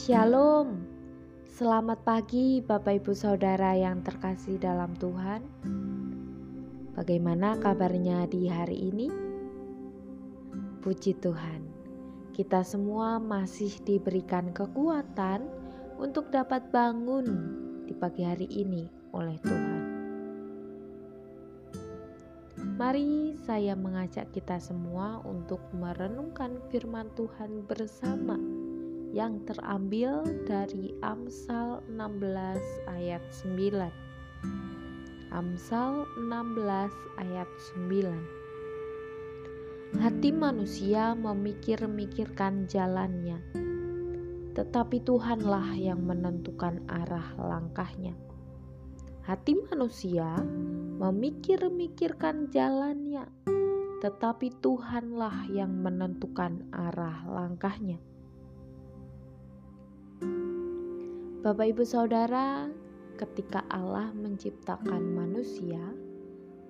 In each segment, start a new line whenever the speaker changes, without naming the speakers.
Shalom, selamat pagi Bapak Ibu Saudara yang terkasih dalam Tuhan. Bagaimana kabarnya di hari ini? Puji Tuhan, kita semua masih diberikan kekuatan untuk dapat bangun di pagi hari ini oleh Tuhan. Mari saya mengajak kita semua untuk merenungkan firman Tuhan bersama yang terambil dari Amsal 16 ayat 9. Amsal 16 ayat 9. Hati manusia memikir-mikirkan jalannya, tetapi Tuhanlah yang menentukan arah langkahnya. Hati manusia memikir-mikirkan jalannya, tetapi Tuhanlah yang menentukan arah langkahnya. Bapak, ibu, saudara, ketika Allah menciptakan manusia,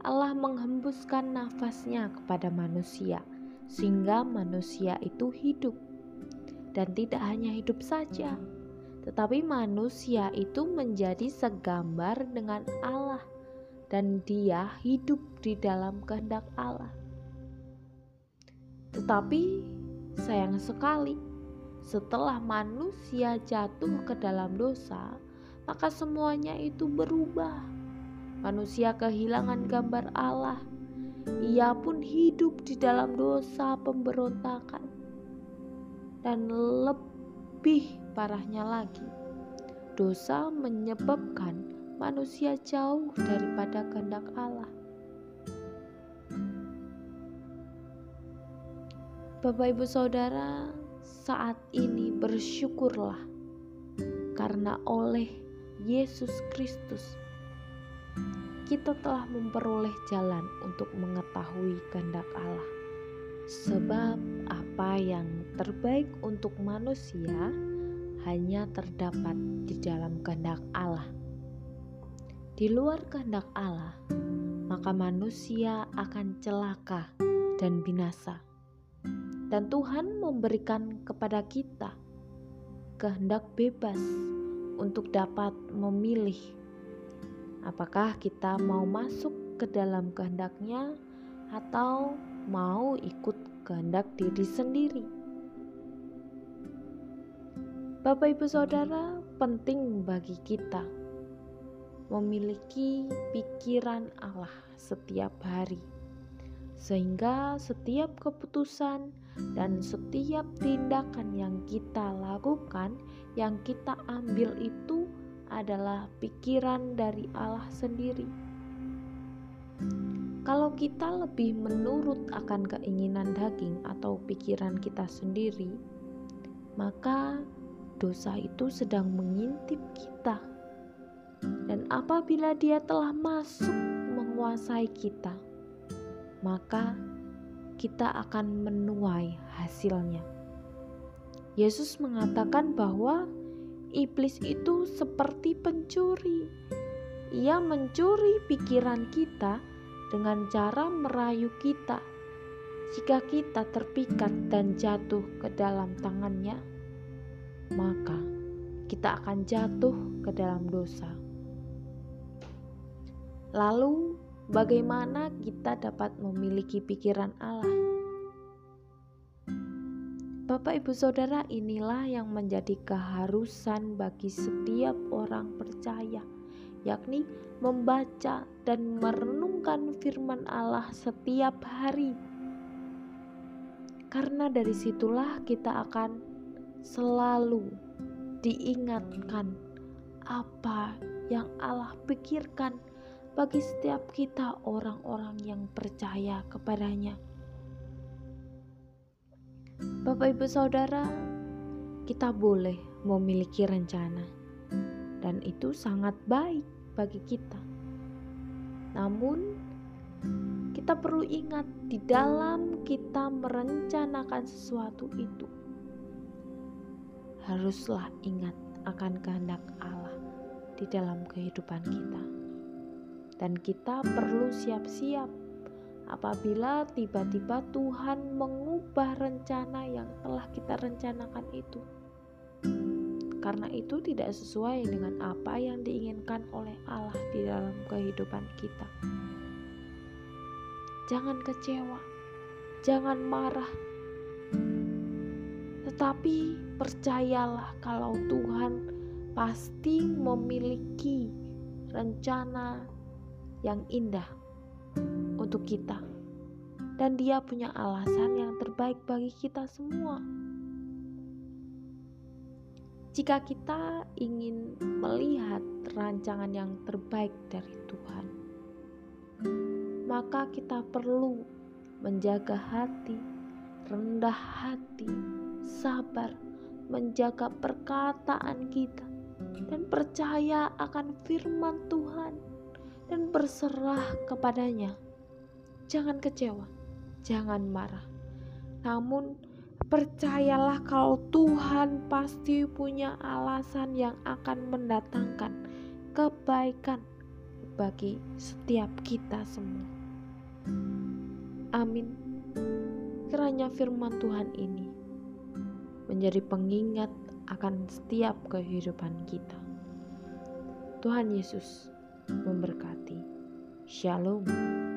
Allah menghembuskan nafasnya kepada manusia, sehingga manusia itu hidup, dan tidak hanya hidup saja, tetapi manusia itu menjadi segambar dengan Allah, dan Dia hidup di dalam kehendak Allah. Tetapi sayang sekali, setelah manusia jatuh ke dalam dosa, maka semuanya itu berubah. Manusia kehilangan gambar Allah. Ia pun hidup di dalam dosa pemberontakan. Dan lebih parahnya lagi, dosa menyebabkan manusia jauh daripada kehendak Allah. Bapak, ibu, saudara, saat ini bersyukurlah karena oleh Yesus Kristus kita telah memperoleh jalan untuk mengetahui kehendak Allah. Sebab apa yang terbaik untuk manusia hanya terdapat di dalam kehendak Allah. Di luar kehendak Allah, maka manusia akan celaka dan binasa dan Tuhan memberikan kepada kita kehendak bebas untuk dapat memilih apakah kita mau masuk ke dalam kehendaknya atau mau ikut kehendak diri sendiri. Bapak, ibu, saudara, penting bagi kita memiliki pikiran Allah setiap hari sehingga setiap keputusan dan setiap tindakan yang kita lakukan, yang kita ambil itu adalah pikiran dari Allah sendiri. Kalau kita lebih menurut akan keinginan daging atau pikiran kita sendiri, maka dosa itu sedang mengintip kita. Dan apabila dia telah masuk menguasai kita, maka kita akan menuai hasilnya. Yesus mengatakan bahwa iblis itu seperti pencuri. Ia mencuri pikiran kita dengan cara merayu kita. Jika kita terpikat dan jatuh ke dalam tangannya, maka kita akan jatuh ke dalam dosa. Lalu, bagaimana kita dapat memiliki pikiran Allah. Bapak, ibu, saudara, inilah yang menjadi keharusan bagi setiap orang percaya, yakni membaca dan merenungkan firman Allah setiap hari. Karena dari situlah kita akan selalu diingatkan apa yang Allah pikirkan bagi setiap kita orang-orang yang percaya kepadanya. Bapak Ibu Saudara, kita boleh memiliki rencana dan itu sangat baik bagi kita. Namun kita perlu ingat di dalam kita merencanakan sesuatu itu haruslah ingat akan kehendak Allah di dalam kehidupan kita dan kita perlu siap-siap apabila tiba-tiba Tuhan mengubah rencana yang telah kita rencanakan itu. karena itu tidak sesuai dengan apa yang diinginkan oleh Allah di dalam kehidupan kita. Jangan kecewa, jangan marah, tetapi percayalah kalau Tuhan pasti memiliki rencana yang indah untuk kita, dan Dia punya alasan yang terbaik bagi kita semua. Jika kita ingin melihat rancangan yang terbaik dari Tuhan, maka kita perlu menjaga hati, rendah hati, sabar, menjaga perkataan kita, dan percaya akan firman Tuhan, dan berserah kepadanya. Jangan kecewa, jangan marah, namun Percayalah kalau Tuhan pasti punya alasan yang akan mendatangkan kebaikan bagi setiap kita semua. Amin. Kiranya firman Tuhan ini menjadi pengingat akan setiap kehidupan kita. Tuhan Yesus memberkati. Shalom.